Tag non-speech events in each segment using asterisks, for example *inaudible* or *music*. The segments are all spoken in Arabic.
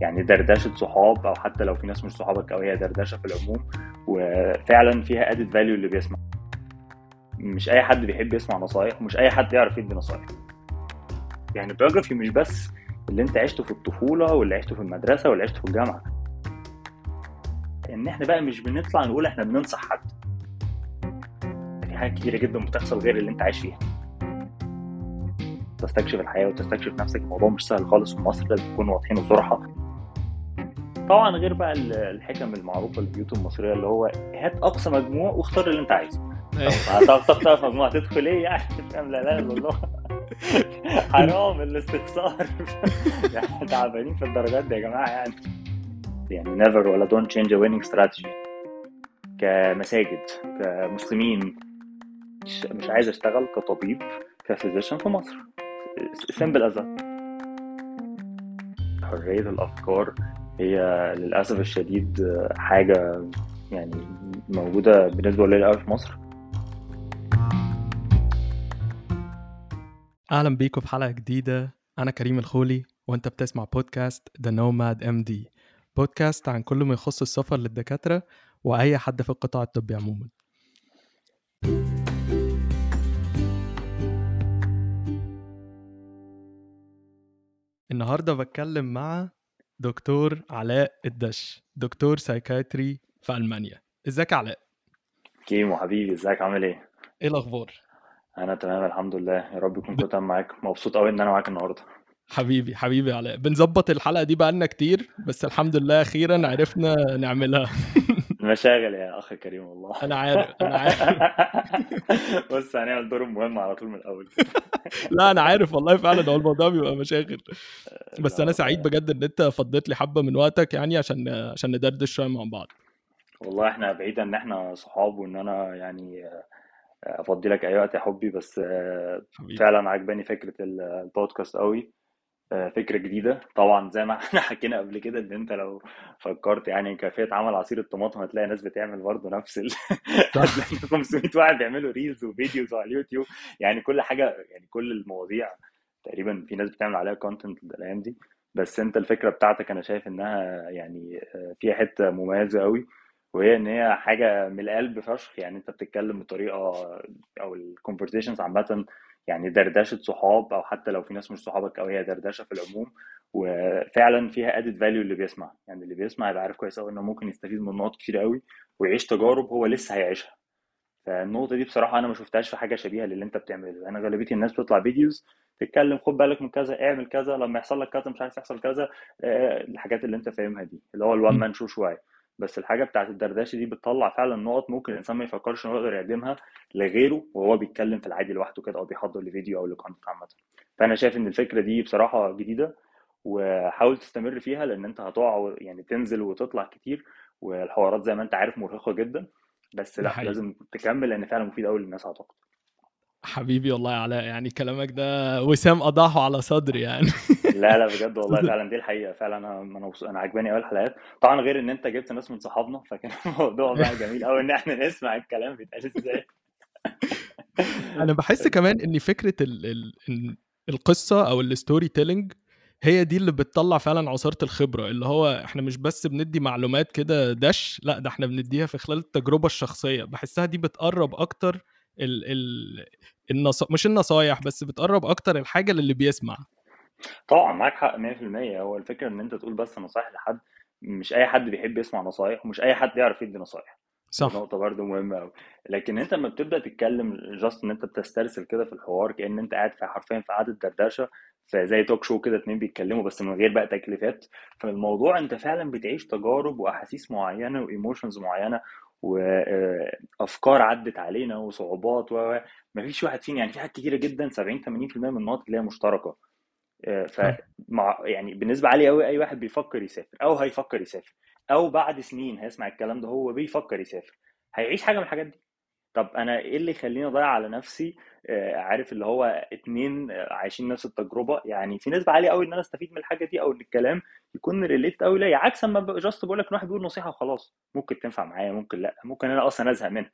يعني دردشة صحاب أو حتى لو في ناس مش صحابك أو هي دردشة في العموم وفعلا فيها added value اللي بيسمع. مش أي حد بيحب يسمع نصايح ومش أي حد يعرف يدي نصايح. يعني ال biography مش بس اللي أنت عشته في الطفولة واللي عشته في المدرسة واللي عشته في الجامعة. إن إحنا بقى مش بنطلع نقول إحنا بننصح حد. في حاجات كتيره جدا بتحصل غير اللي أنت عايش فيها. تستكشف الحياة وتستكشف نفسك. الموضوع مش سهل خالص في مصر لازم تكون واضحين وصراحة. طبعا غير بقى الحكم المعروفه للبيوت المصرية اللي هو هات أقصى مجموع واختار اللي أنت عايزه. هتختار في مجموعة تدخل إيه يعني؟ *laughs* فاهم؟ لا لا والله حرام الاستخسار. يعني *laughs* تعبانين في الدرجات دي يا جماعة يعني. يعني نيفر ولا دونت تشينج ا ويننج استراتيجي كمساجد كمسلمين. مش, مش عايز أشتغل كطبيب ك physician في مصر. simple as حرية الأفكار هي للأسف الشديد حاجة يعني موجودة بنسبة قليلة قوي في مصر. أهلا بيكم في حلقة جديدة. أنا كريم الخولي وأنت بتسمع بودكاست The Nomad MD بودكاست عن كل ما يخص السفر للدكاترة وأي حد في القطاع الطبي عموما. النهارده بتكلم مع دكتور علاء الدش دكتور psychiatry في ألمانيا. إزيك علاء؟ كيمو حبيبي إزيك؟ عامل إيه؟ إيه الأخبار؟ أنا تمام الحمد لله. يا رب يكون كنت معاك. مبسوط قوي إن أنا معاك النهارده. حبيبي حبيبي علاء. بنظبط الحلقة دي بقالنا كتير بس الحمد لله أخيرا عرفنا نعملها. *laughs* مشاغل يا اخ كريم والله. أنا عارف أنا عارف. *laughs* بص هنعمل دور مهم على طول من الأول. *laughs* لا أنا عارف والله فعلا هو الموضوع بيبقى مشاغل. بس أنا سعيد بجد إن أنت فضيت لي حبة من وقتك يعني عشان عشان ندردش شوية مع بعض. والله إحنا بعيدا إن إحنا صحاب وإن أنا يعني أفضي لك أي وقت يا حبي بس حبيب. فعلا عجباني فكرة البودكاست قوي فكرة جديدة. طبعا زي ما *laughs* إحنا حكينا قبل كده إن أنت لو فكرت يعني كافيه عمل عصير الطماطم هتلاقي ناس بتعمل برضه نفس ال *laughs* 500 *laughs* واحد بيعملوا reels و videos على اليوتيوب. يعني كل حاجة يعني كل المواضيع تقريبا في ناس بتعمل عليها content الأيام دي. بس أنت الفكرة بتاعتك أنا شايف إنها يعني فيها حتة مميزة قوي وهي إن هي حاجة من القلب فشخ. يعني أنت بتتكلم بطريقة أو ال conversations عامة يعني دردشة صحاب أو حتى لو في ناس مش صحابك أو هي دردشة في العموم. وفعلا فيها added value اللي بيسمع. يعني اللي بيسمع يبقى عارف كويس قوي إنه ممكن يستفيد من نقط كتير قوي ويعيش تجارب هو لسه هيعيشها. فالنقطة دي بصراحة أنا ما شفتهاش في حاجة شبيهة للي أنت بتعمله. أنا غالبية الناس بتطلع videos تتكلم خد بالك من كذا اعمل كذا لما يحصل لك كذا مش عارف يحصل كذا. الحاجات اللي أنت فاهمها دي اللي هو ال one man show شوية. بس الحاجة بتاعت الدردشة دي بتطلع فعلا نقط ممكن الإنسان ما يفكرش إنه يقدر يقدمها لغيره وهو بيتكلم في العادي لوحده كده أو بيحضر لفيديو أو ل content عامة. فأنا شايف إن الفكرة دي بصراحة جديدة وحاول تستمر فيها لأن أنت هتقع يعني تنزل وتطلع كتير والحوارات زي ما أنت عارف مرهقة جدا. بس لأ حقيقي. لازم تكمل لأن فعلا مفيد قوي للناس أعتقد. حبيبي والله يا علاء يعني كلامك ده وسام اضاحه على صدري يعني. *laughs* *laughs* لا لا بجد والله فعلا دي الحقيقة. فعلا أنا أنا أنا عجباني قوي الحلقات. طبعا غير إن أنت جبت ناس من صحابنا فكان *laughs* الموضوع بقى جميل قوي إن إحنا نسمع الكلام بيتقال إزاي. *laughs* أنا بحس كمان إن فكرة ال ال القصة أو ال storytelling هي دي اللي بتطلع فعلا عصارة الخبرة. اللي هو إحنا مش بس بندي معلومات كده دش لا ده إحنا بنديها في خلال التجربة الشخصية. بحسها دي بتقرب أكتر ال ال النص... مش النصايح بس بتقرب أكتر الحاجة للي بيسمع. طبعا معاك حق 100% هو الفكرة إن أنت تقول بس نصايح لحد مش أي حد بيحب يسمع نصايح ومش أي حد يعرف يدي نصايح. صح. نقطة برضه مهمة أوي. لكن أنت لما بتبدأ تتكلم just إن أنت بتسترسل كده في الحوار كأن أنت قاعد في حرفيا في قعدة دردشة فزي talk show كده اتنين بيتكلموا بس من غير بقى تكليفات فالموضوع أنت فعلا بتعيش تجارب وأحاسيس معينة و emotions معينة وافكار عدت علينا وصعوبات و مفيش واحد فينا يعني في حاجات كتيرة جدا 70 80% من النقط اللي هي مشتركة. فمع يعني بالنسبة عالية قوي أي واحد بيفكر يسافر أو هيفكر يسافر أو بعد سنين هيسمع الكلام ده هو بيفكر يسافر هيعيش حاجة من الحاجات دي. طب أنا إيه اللي يخليني أضيع على نفسي؟ عارف اللي هو اتنين عايشين نفس التجربة يعني في نسبة عالية قوي إن أنا أستفيد من الحاجة دي أو إن الكلام يكون relate قوي ليا عكس ما just بقول لك واحد بيقول نصيحة وخلاص ممكن تنفع معايا ممكن لأ ممكن أنا أصلا أزهق منها.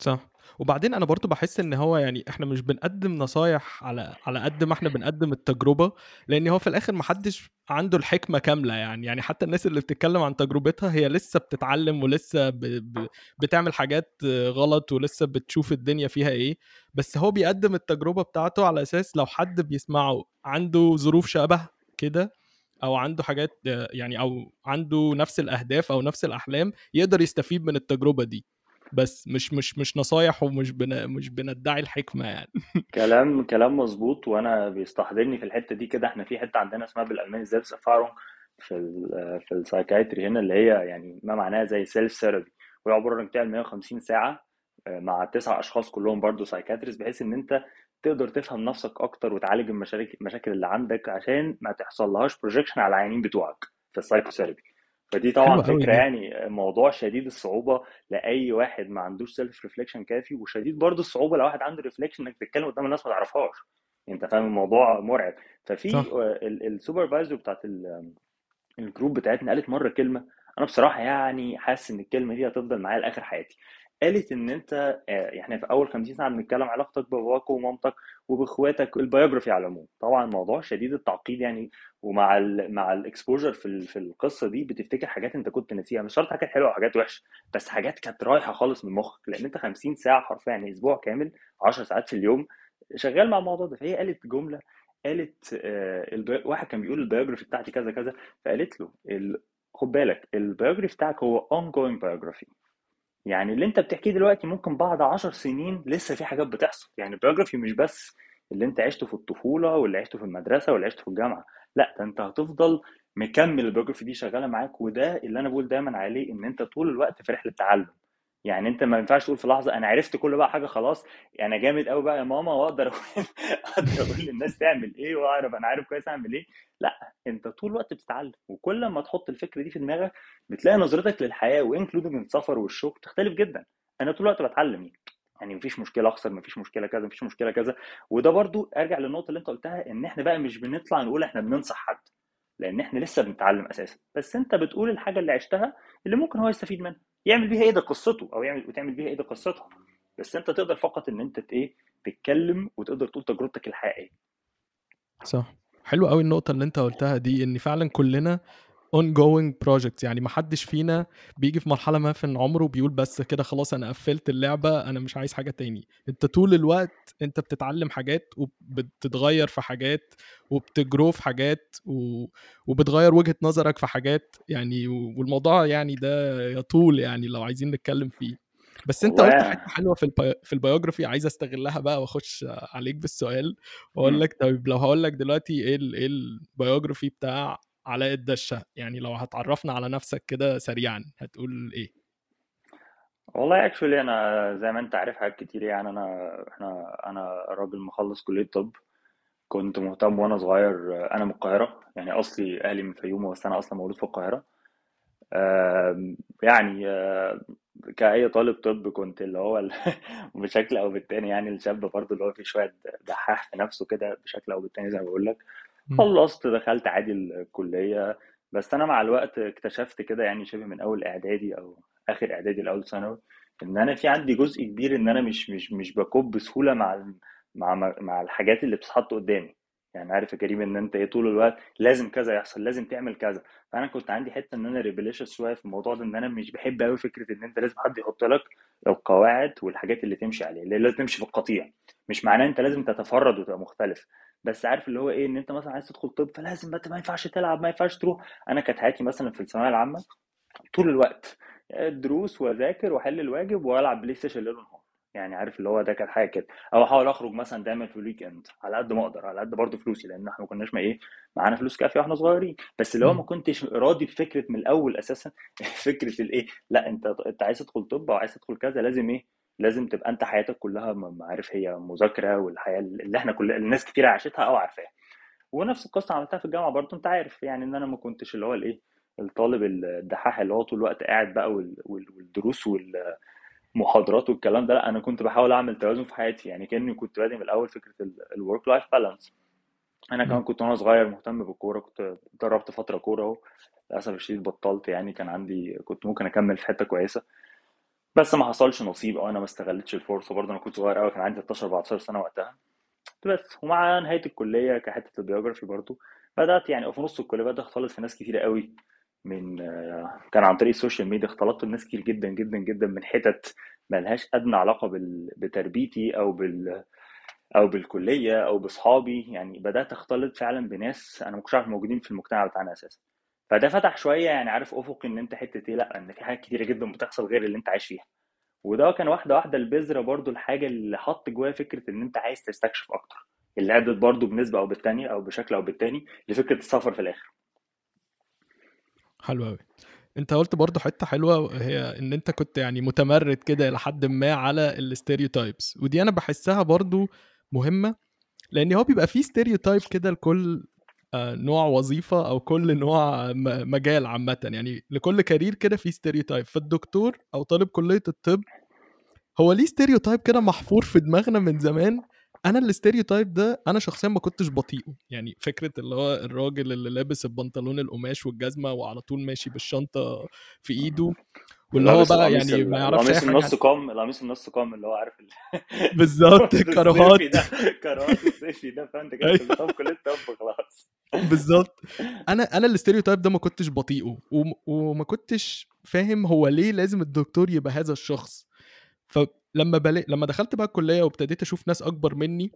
صح. وبعدين أنا برضه باحس إن هو يعني إحنا مش بنقدّم نصايح على على قد ما إحنا بنقدّم التجربة، لإن هو في الآخر ما حدّش عنده الحكمة كاملة يعني، يعني حتى الناس اللي بتتكلّم عن تجربتها هي لسه بتتعلّم ولسه ب ب بتعمل حاجات غلط ولسه بتشوف الدنيا فيها إيه، بس هو بيقدّم التجربة بتاعته على أساس لو حد بيسمعه عنده ظروف شبه كده أو عنده حاجات يعني أو عنده نفس الأهداف أو نفس الأحلام، يقدر يستفيد من التجربة دي. بس مش مش مش نصايح ومش بن مش بندعي الحكمة يعني. *laughs* كلام كلام مظبوط وأنا بيستحضرني في الحتة دي كده. إحنا في حتة عندنا اسمها بالألماني Selbsterfahrung في في ال psychiatry هنا اللي هي يعني ما معناها زي self therapy وهي عبارة عن بتعمل 150 ساعة آه، مع تسع أشخاص كلهم برضو psychiatrist بحيث إن أنت تقدر تفهم نفسك أكتر وتعالج المشاكل اللي عندك عشان ما تحصل لهاش projection على العيانين بتوعك في ال psychotherapy فدي طبعا فكرة. يعني موضوع شديد الصعوبة لأي واحد ما عندوش self reflection كافي وشديد برضو الصعوبة لو واحد عنده reflection إنك تتكلم قدام الناس ما تعرفهاش أنت فاهم الموضوع مرعب ففي صح. ال supervisor بتاعت ال- ال group بتاعتنا قالت مرة كلمة أنا بصراحة يعني حاسس إن الكلمة دي هتفضل معايا لآخر حياتي قالت إن أنت آه، إحنا في أول 50 سنه بنتكلم علاقتك بباباك ومامتك وبإخواتك ال biography على العموم طبعا موضوع شديد التعقيد يعني ومع ال مع ال exposure في في القصة دي بتفتكر حاجات أنت كنت ناسيها مش شرط حاجات حلوة أو حاجات وحشة بس حاجات كانت رايحة خالص من مخك لأن أنت 50 ساعة حرفيا يعني أسبوع كامل 10 ساعات في اليوم شغال مع الموضوع ده فهي قالت جملة قالت آه،. واحد كان بيقول ال biography بتاعتي كذا كذا فقالت له. خد بالك ال biography بتاعك هو ongoing biography يعني اللي انت بتحكيه دلوقتي ممكن بعد عشر سنين لسه في حاجات بتحصل. يعني ال biography مش بس اللي انت عشته في الطفولة واللي عشته في المدرسة واللي عشته في الجامعة. لا ده انت هتفضل مكمل ال biography دي شغالة معاك وده اللي أنا بقول دايما عليه إن أنت طول الوقت في رحلة تعلم. يعني أنت ما ينفعش تقول في لحظة أنا عرفت كل بقى حاجة خلاص أنا جامد قوي بقى يا ماما وأقدر أقول *laughs* أقدر أقول للناس تعمل إيه وأعرف أنا عارف كويس أعمل إيه. لأ أنت طول الوقت بتتعلم وكل ما تحط الفكرة دي في دماغك بتلاقي نظرتك للحياة و including السفر والشغل تختلف جدا. أنا طول الوقت بتعلم يعني مفيش مشكلة أخسر مفيش مشكلة كذا مفيش مشكلة كذا. وده برضو أرجع للنقطة اللي أنت قلتها إن إحنا بقى مش بنطلع نقول إحنا بننصح حد لأن إحنا لسه بنتعلم أساسا. بس أنت بتقول الحاجة اللي عشتها اللي ممكن هو يستفيد منها. يعمل بيها إيه ده قصته أو يعمل وتعمل بيها إيه ده قصتها بس أنت تقدر فقط إن أنت إيه تتكلم وتقدر تقول تجربتك الحقيقية صح. حلوة أوي النقطة اللي أنت قُلتها دي، إن فعلًا كُلّنا ongoing projects يعني ما حدّش فينا بييجي في مرحلة ما في عمره بيقول بس كده خلاص أنا قفّلت اللعبة، أنا مش عايز حاجة تاني. أنت طول الوقت أنت بتتعلّم حاجات وبتتغيّر في حاجات وبت grow في حاجات و وبتغيّر وجهة نظرك في حاجات، يعني والموضوع يعني ده يطول يعني لو عايزين نتكلّم فيه. بس أنت قُلت حتّة حلوة في ال bio في ال biography عايز أستغلّها بقى وأخُش عليك بالسؤال وأقول مم. لك طيب لو هاقول لك دلوقتي إيه ال إيه ال biography بتاع علاء الدش، يعني لو هتعرّفنا على نَفْسك كده سريعًا، هتقول إيه؟ والله actually أنا زي ما أنت عارف حاجات كتير يعني أنا إحنا أنا راجل مخلص كلية طب. كنت مهتم وأنا صغير أنا من القاهرة. يعني أصلي أهلي من الفيوم بس أنا أصلا مولود في القاهرة. يعني كأي طالب طب كنت اللي هو *laughs* بشكل أو بالتاني يعني الشاب برضه اللي هو فيه شوية دحاح في نفسه كده بشكل أو بالتاني زي ما بقول لك. خلصت دخلت عادي الكلية. بس أنا مع الوقت اكتشفت كده يعني شبه من أول إعدادي أو آخر إعدادي لأول ثانوي إن أنا في عندي جزء كبير إن أنا مش مش مش بكوب بسهولة مع مع مع الحاجات اللي بتتحط قدامي. يعني عارف يا كريم إن أنت إيه طول الوقت لازم كذا يحصل لازم تعمل كذا. فأنا كنت عندي حتة إن أنا rebellious شوية في الموضوع ده إن أنا مش بحب قوي فكرة إن أنت لازم حد يحط لك القواعد والحاجات اللي تمشي عليها اللي لازم تمشي في القطيع. مش معناه أنت لازم تتفرد وتبقى مختلف. بس عارف اللي هو إيه إن أنت مثلا عايز تدخل طب فلازم ما ما ينفعش تلعب ما ينفعش تروح. أنا كانت حياتي مثلا في الثانوية العامة طول الوقت دروس وأذاكر وأحل الواجب وألعب PlayStation ليل ونهار. يعني عارف اللي هو ده كانت حاجة كده. أو أحاول أخرج مثلا دايما في ال weekend على قد ما أقدر على قد برضه فلوسي لأن إحنا ما كناش ما إيه معانا فلوس كافية وإحنا صغيرين. بس اللي هو ما كنتش راضي بفكرة من الأول أساسا. *laughs* فكرة الإيه لأ أنت أنت عايز تدخل طب أو عايز تدخل كذا لازم إيه لازم تبقى انت حياتك كلها عارف هي مذاكرة والحياة اللي إحنا كل الناس كتير عاشتها أو عارفاها. ونفس القصة عملتها في الجامعة برضه انت عارف يعني ان أنا ما كنتش اللي هو الايه الطالب الدحاح اللي هو طول الوقت قاعد بقى وال- وال- والدروس والمحاضرات والكلام ده لا أنا كنت بحاول اعمل توازن في حياتي. يعني كأني كنت بادئ من الأول فكرة ال work life balance أنا كمان كنت وأنا صغير مهتم بالكورة كنت دربت فترة كورة اهو للأسف الشديد بطلت يعني كان عندي كنت ممكن أكمل في حتة كويسة. بس ما حصلش نصيب أو أنا ما استغلتش الفرصة. برضه أنا كنت صغير قوي كان عندي 13 14 سنة وقتها. بس ومع نهاية الكلية كحتة ال biography برضه بدأت يعني في نص الكلية بدأت أختلط في ناس كتيرة قوي من كان عن طريق ال social media اختلطت بناس كتير جدا جدا جدا من حتت ملهاش أدنى علاقة بال... بتربيتي أو بال أو بالكلية أو بأصحابي. يعني بدأت أختلط فعلا بناس أنا ما كنتش عارف موجودين في المجتمع بتاعنا أساسا. فده فتح شوية يعني عارف أفق إن أنت حتة إيه لأ إن في حاجات كتيرة جدا بتحصل غير اللي أنت عايش فيها. وده كان واحدة واحدة البذرة برضو الحاجة اللي حط جوايا فكرة إن أنت عايز تستكشف أكتر. اللي ادت برضو بنسبة أو بالتانية أو بشكل أو بالتاني لفكرة السفر في الآخر. حلو قوي أنت قلت برضو حتة حلوة هي إن أنت كنت يعني متمرد كده لحد ما على ال stereotypes ودي أنا بحسها برضو مهمة لأن هو بيبقى فيه stereotype كده لكل نوع وظيفة أو كل نوع مجال عامة. يعني لكل career كده في stereotype فالدكتور أو طالب كلية الطب هو ليه stereotype كده محفور في دماغنا من زمان. أنا ال stereotype ده أنا شخصيا ما كنتش بطيقه يعني فكرة اللي هو الراجل اللي لابس البنطلون القماش والجزمة وعلى طول ماشي بالشنطة في إيده. واللي هو بقى يعني ما يعرفش القميص النص كم القميص النص كم اللي هو عارف *laughs* بالظبط الكاروهات *laughs* ده كاروهات الصيفي ده فانت كده؟ أيوه. في كليه الطب خلاص. بالظبط. *laughs* أنا أنا ال stereotype ده ما كنتش بطيقه وما كنتش فاهم هو ليه لازم الدكتور يبقى هذا الشخص. فلما بل... لما دخلت بقى الكلية وابتديت أشوف ناس أكبر مني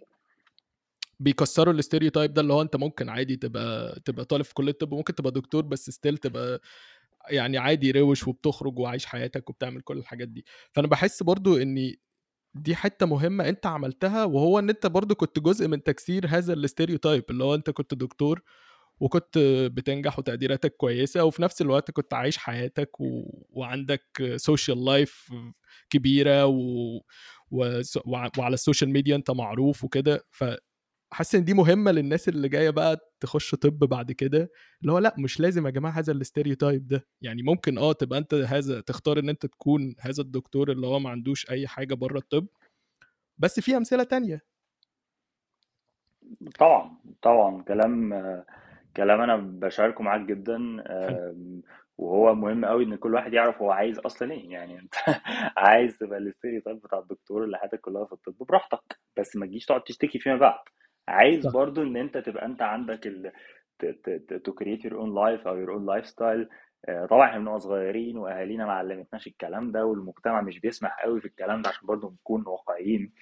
بيكسروا ال stereotype ده اللي هو أنت ممكن عادي تبقى تبقى طالب في كلية الطب ممكن تبقى دكتور بس still تبقى يعني عادي روش وبتخرج وعايش حياتك وبتعمل كل الحاجات دي. فأنا بحس برضو اني دي حتة مهمة أنت عملتها وهو إن أنت برضو كنت جزء من تكسير هذا ال stereotype اللي هو أنت كنت دكتور وكنت بتنجح وتقديراتك كويسة وفي نفس الوقت كنت عايش حياتك و... وعندك social life كبيرة و... و... وعلى ال social media أنت معروف وكده. ف حاسس إن دي مهمة للناس اللي جاية بقى تخش طب بعد كده اللي هو لأ مش لازم يا جماعة هذا ال stereotype ده. يعني ممكن آه تبقى أنت هذا تختار إن أنت تكون هذا الدكتور اللي هو ما عندوش أي حاجة بره الطب بس في أمثلة تانية. طبعا طبعا. كلام كلام أنا بشاركه معاك جدا وهو مهم قوي إن كل واحد يعرف هو عايز أصلا إيه. يعني أنت *laughs* عايز تبقى ال stereotype بتاع الدكتور اللي حياتك كلها في الطب براحتك بس ما تجيش تقعد تشتكي فيما بعد. عايز صح. برضو إن أنت تبقى أنت عندك ال to create your own life أو your own lifestyle طبعا إحنا بنبقى صغيرين وأهالينا ما علمتناش الكلام ده والمجتمع مش بيسمح قوي في الكلام ده عشان برضو نكون واقعيين.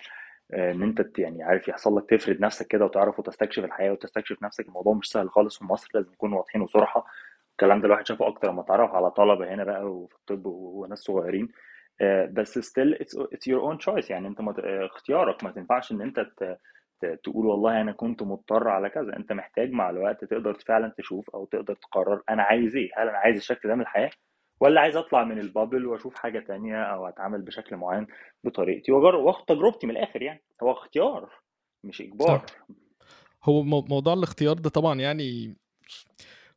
آه، إن أنت يعني عارف يحصل لك تفرد نفسك كده وتعرف وتستكشف الحياة وتستكشف نفسك الموضوع مش سهل خالص في مصر لازم نكون واضحين وصراحة. الكلام ده الواحد شافه أكتر لما اتعرف على طلبة هنا بقى وفي الطب وناس صغيرين. آه، بس still it's your own choice يعني أنت اختيارك. ما تنفعش إن أنت تقول والله أنا كنت مضطر على كذا. أنت محتاج مع الوقت تقدر فعلا تشوف أو تقدر تقرر أنا عايز إيه؟ هل أنا عايز الشكل ده من الحياة؟ ولا عايز أطلع من البابل وأشوف حاجة تانية أو أتعامل بشكل معين بطريقتي؟ واخد تجربتي من الآخر يعني. هو اختيار مش إجبار. صح. هو موضوع الاختيار ده طبعا يعني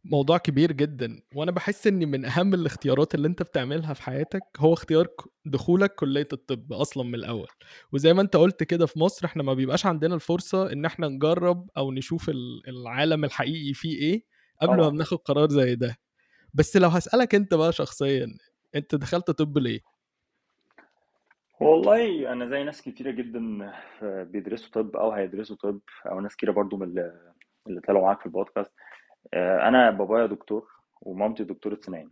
موضوع كبير جدا وأنا بحس ان من أهم الاختيارات اللي أنت بتعملها في حياتك هو اختيار دخولك كلية الطب أصلا من الأول. وزي ما أنت قلت كده في مصر إحنا ما بيبقاش عندنا الفرصة إن إحنا نجرب أو نشوف العالم الحقيقي فيه إيه قبل ما بناخد قرار زي ده. بس لو هسألك أنت بقى شخصيا أنت دخلت طب ليه؟ والله أنا زي ناس كتيرة جدا بيدرسوا طب أو هيدرسوا طب أو ناس كتيرة برضو من اللي طلعوا معاك في البودكاست. أنا بابايا دكتور ومامتي دكتوره سنان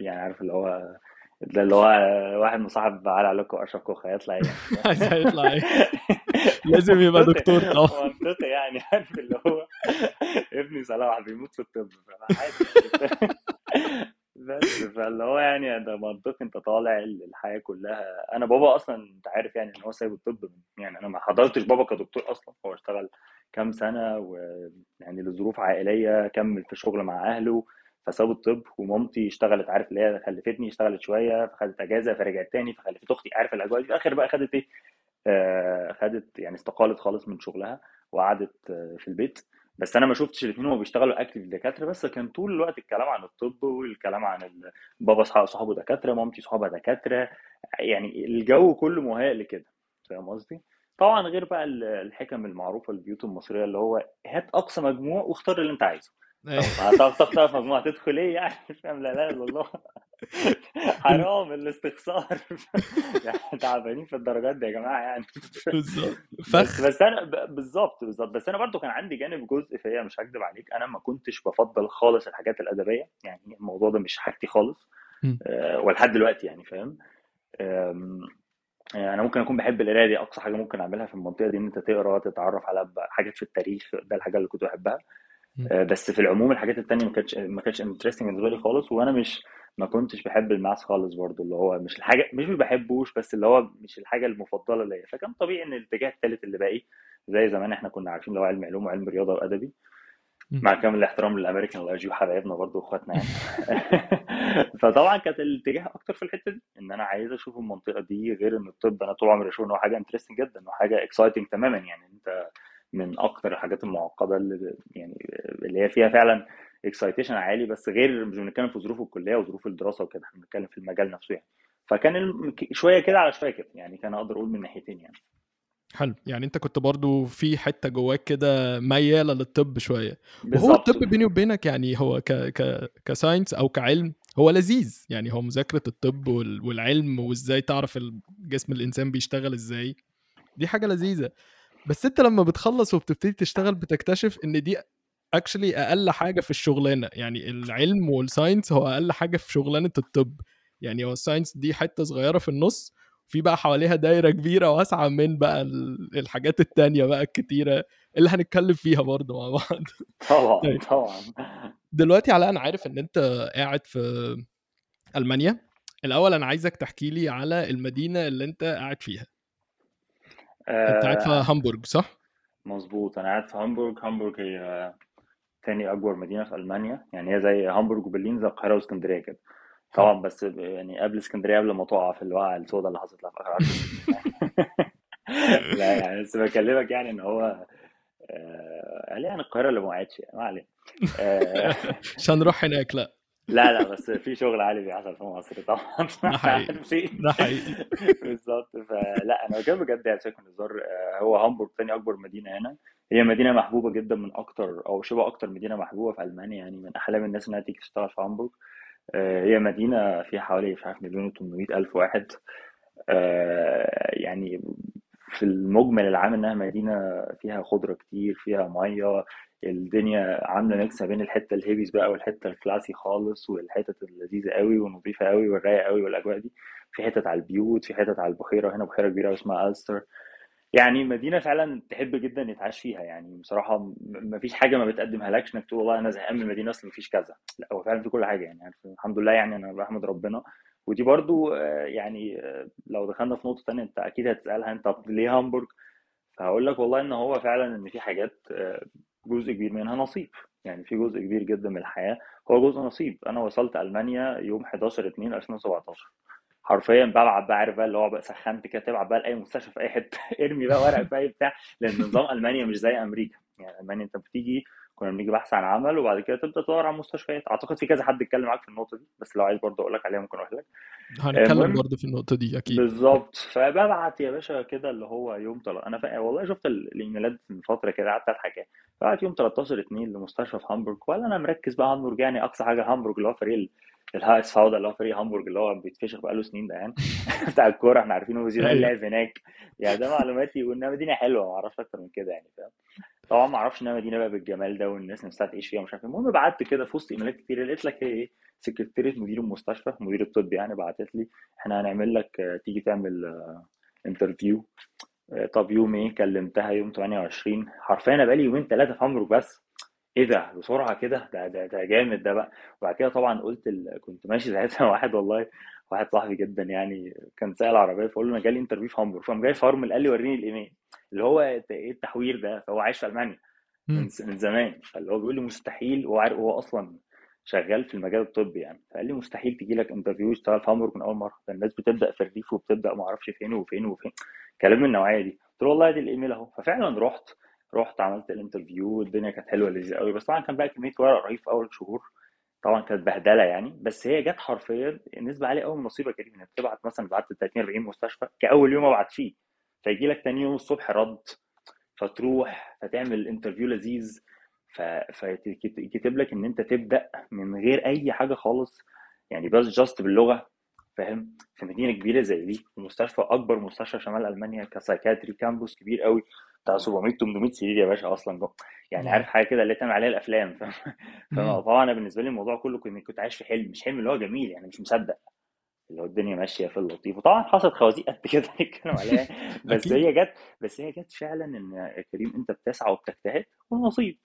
يعني عارف اللي هو ده اللي هو واحد مصاحب على علاقة اشرف كوخ هيطلع إيه هيطلع إيه لازم يبقى دكتور طبعا. منطقي يعني. *laughs* عارف اللي هو ابني صلاح بيموت في الطب. *laughs* فاللي هو يعني ده منطقي أنت طالع الحياة كلها. أنا بابا أصلا أنت عارف يعني إن هو سايب الطب يعني أنا ما حضرتش بابا كدكتور أصلا. هو اشتغل كام سنة ويعني لظروف عائلية كمل في شغل مع أهله فساب الطب. ومامتي اشتغلت عارف اللي هي خلفتني اشتغلت شوية فخدت أجازة فرجعت تاني فخلفت أختي. عارف الأجواء دي؟ في الآخر بقى خدت إيه؟ آه خدت يعني استقالت خالص من شغلها وقعدت آه في البيت. بس أنا ما شفتش الاثنين وهما بيشتغلوا اكتف دكاترة بس كان طول الوقت الكلام عن الطب والكلام عن بابا صحابه دكاترة مامتي صحابها دكاترة يعني الجو كله مهيأ لكده فاهم قصدي؟ طبعا غير بقى الحكم المعروفة للبيوت المصرية اللي هو هات أقصى مجموع واختار اللي أنت عايزه هتعرف تختار مجموعة تدخل إيه يعني؟ *laughs* فاهم؟ لا لا الا الله *laughs* حرام الاستخسار. *laughs* يعني تعبانين في الدرجات دي يا جماعة يعني. بالظبط. بس بس أنا بالظبط بالظبط. بس أنا برضو كان عندي جانب جزء فيا مش هكدب عليك. أنا ما كنتش بفضل خالص الحاجات الأدبية. يعني الموضوع ده مش حاجتي خالص. أه ولحد دلوقتي يعني فاهم؟ يعني أنا ممكن أكون بحب القراية دي. أقصى حاجة ممكن أعملها في المنطقة دي إن أنت تقرأ تتعرف على حاجات في التاريخ. ده الحاجة اللي كنت بحبها. بس في العموم الحاجات التانية ما كانتش ما كانتش interesting بالنسبة لي خالص وأنا مش ما كنتش بحب ال math خالص برضو اللي هو مش الحاجة مش ما بحبوش بس اللي هو مش الحاجة المفضلة ليا. فكان طبيعي إن الاتجاه الثالث اللي باقي زي زمان إحنا كنا عارفين اللي هو علم علوم وعلم رياضة وأدبي. مع كامل الاحترام للأمريكان وال IG وحبايبنا برضو وإخواتنا يعني. *laughs* فطبعا كانت الاتجاه أكتر في الحتة دي إن أنا عايز أشوف المنطقة دي غير إن الطب أنا طول عمري أشوف إن هو حاجة interesting جدا وحاجة exciting تماما يعني. أنت من أكتر الحاجات المعقدة اللي يعني اللي هي فيها فعلا excitation عالي بس غير مش بنتكلم في ظروف الكلية وظروف الدراسة وكده إحنا بنتكلم في المجال نفسه يعني. فكان شوية كده على شوية كده يعني كان أقدر أقول من ناحيتين يعني. حلو. يعني أنت كنت برضو في حتة جواك كده ميالة للطب شوية. وهو الطب بيني وبينك يعني هو ك ك ك science أو كعلم هو لذيذ. يعني هو مذاكرة الطب وال- والعلم وإزاي تعرف جسم الإنسان بيشتغل إزاي. دي حاجة لذيذة. بس انت لما بتخلص وبتبتدي تشتغل بتكتشف ان دي actually أقل حاجة في الشغلانة. يعني العلم وال science هو أقل حاجة في شغلانة الطب. يعني هو ال science دي حتة صغيرة في النص في بقى حواليها دايرة كبيرة واسعة من بقى ال- الحاجات التانية بقى الكتيرة اللي هنتكلم فيها برضه مع بعض. طبعا طيب. طبعا. دلوقتي علاء أنا عارف إن أنت قاعد في ألمانيا. الأول أنا عايزك تحكي لي على المدينة اللي أنت قاعد فيها. أنت قاعد في آه هامبورج صح؟ مظبوط. أنا قاعد في هامبورغ. هامبورغ هي تاني أكبر مدينة في ألمانيا. يعني هي زي هامبورغ وبرلين زي القاهرة واسكندرية كده. طبعا بس يعني قبل اسكندرية قبل ما تقع في الوقعة السوداء اللي حصلت لها في آخر 10 سنين. يعني *laughs* لا يعني بس بكلمك يعني إن هو آه يعني القاهرة اللي ما وقعتش. يعني ما علينا. آه *laughs* مش هنروح هناك لا. لا لا بس في شغل عالي بيحصل في مصر طبعا. ده حقيقي. *laughs* عارفين ده حقيقي. *laughs* بالظبط. فلا أنا بكلم بجد يعني سيبك من الهزار آه، هو هامبورغ تاني أكبر مدينة هنا. هي مدينة محبوبة جدا من أكتر أو شبه أكتر مدينة محبوبة في ألمانيا يعني من أحلام الناس إنها تيجي تشتغل في هامبورغ. آه، هي مدينة فيها حوالي مش عارف مليون و800 ألف واحد. آه، يعني في المجمل العام إنها مدينة فيها خضرة كتير فيها ميه الدنيا عاملة mix ما بين الحتة الهيبيز بقى والحتة ال classy خالص والحتت اللذيذة قوي والنظيفة قوي والرايقة قوي والأجواء دي. في حتت على البيوت في حتت على البحيرة هنا بحيرة كبيرة اسمها ألستر يعني مدينة فعلا تحب جدا يتعاش فيها. يعني بصراحة م- مفيش حاجة ما بتقدمها لكش إنك تقول والله أنا زهقان من المدينة أصلا مفيش كذا. لا هو فعلا في كل حاجة يعني. عارف، الحمد لله يعني أنا بحمد ربنا. ودي برضو آه، يعني آه، لو دخلنا في نقطة تانية أنت أكيد هتسألها أنت ليه هامبورج فهقول لك والله إن هو فعلا إن في حاجات آه، جزء كبير منها نصيب. يعني في جزء كبير جدا من الحياة هو جزء نصيب. أنا وصلت ألمانيا يوم 11 2 2017 حرفيا ببعت بقى عارف بقى اللي هو بقى سخنت كده تبعت بقى لأي مستشفى في أي حتة. *laughs* ارمي بقى ورق في اي بتاع. لأن نظام ألمانيا مش زي أمريكا. يعني ألمانيا أنت بتيجي كنا بنيجي بحث عن عمل وبعد كده تبدأ تدور على مستشفيات. أعتقد في كذا حد اتكلم معاك في النقطة دي بس لو عايز برضه أقول لك عليها ممكن أقول لك. هنتكلم برضه في النقطة دي أكيد. بالظبط. فببعت يا باشا كده اللي هو يوم طل... أنا فا... والله شفت ال- الإيميلات من فترة كده قعدت أضحك يعني. ببعت يوم 13 2 لمستشفى في هامبورغ ولا أنا مركز بقى هامبورغ يعني أقصى حاجة هامبورغ اللي هو فريق ال- ال HSV ده اللي هو فريق هامبورغ اللي هو بيتفشخ بقاله سنين ده يعني. *laughs* بتاع الكورة إحنا عارفينه وزيدان أيوه. لعب هناك. يعني ده معلوماتي وانها مدينه حلوة ما أعرفش أكتر من كده يعني فاهم؟ طبعا ما أعرفش انها مدينة بقى بالجمال ده والناس نفسها تعيش فيها ومش عارف إيه. المهم بعت كده في وسط إيميلات كتير لقيت لك هي إيه سكرتيرة مدير المستشفى مدير الطب يعني بعتت لي إحنا هنعمل لك آه، تيجي تعمل interview طب يوم إيه؟ كلمتها يوم 28 حرفيا أنا بقالي يومين ثلاثة في هامبورغ بس. إيه ده؟ بسرعة كده؟ ده ده ده جامد ده بقى. وبعد كده طبعا قلت ال... كنت ماشي *laughs* ساعتها واحد والله واحد صاحبي جدا يعني كان سائل عربية فقول له أنا جالي interview في هامبورغ فقام جاي فارمل قال لي وريني الإيميل. اللي هو إيه التحوير ده؟ فهو عايش في ألمانيا من زمان. فاللي هو بيقول لي مستحيل وهو عارف هو أصلا شغال في المجال الطبي يعني. فقال لي مستحيل تجي لك interview تشتغل في هامبورغ من أول مرة. ده الناس بتبدأ في الريف وبتبدأ ما أعرفش فين وفين وفين. كلام من النوعية دي. قلت له والله دي الإيميل أهو. ففعلا رحت رحت عملت ال interview الدنيا كانت حلوة لذيذة قوي بس طبعا كان بقى كمية ورق رهيب في أول شهور. طبعا كانت بهدلة يعني بس هي جت حرفيا نسبه عالية قوي من نصيبك كريم إنك تبعت مثلا بعت 30 40 مستشفى كأول يوم ابعت فيه فيجي لك تاني يوم الصبح رد فتروح فتعمل interview لذيذ ف... فيتكتب لك إن أنت تبدأ من غير أي حاجة خالص يعني بس just باللغة فاهم؟ في مدينة كبيرة زي دي ومستشفى أكبر مستشفى شمال ألمانيا ك psychiatry campus كبير قوي بتاع 700 800 سرير يا باشا أصلا. جو. يعني عارف حاجة كده اللي تعمل عليها الأفلام *laughs* فطبعا أنا بالنسبة لي الموضوع كله كنت كنت عايش في حلم مش حلم اللي هو جميل يعني مش مصدق. اللي هو الدنيا ماشية في اللطيف. وطبعا حصلت خوازيق قد كده *laughs* نتكلم عليها. *laughs* بس هي جت بس هي جت فعلا إن يا كريم أنت بتسعى وبتجتهد والنصيب.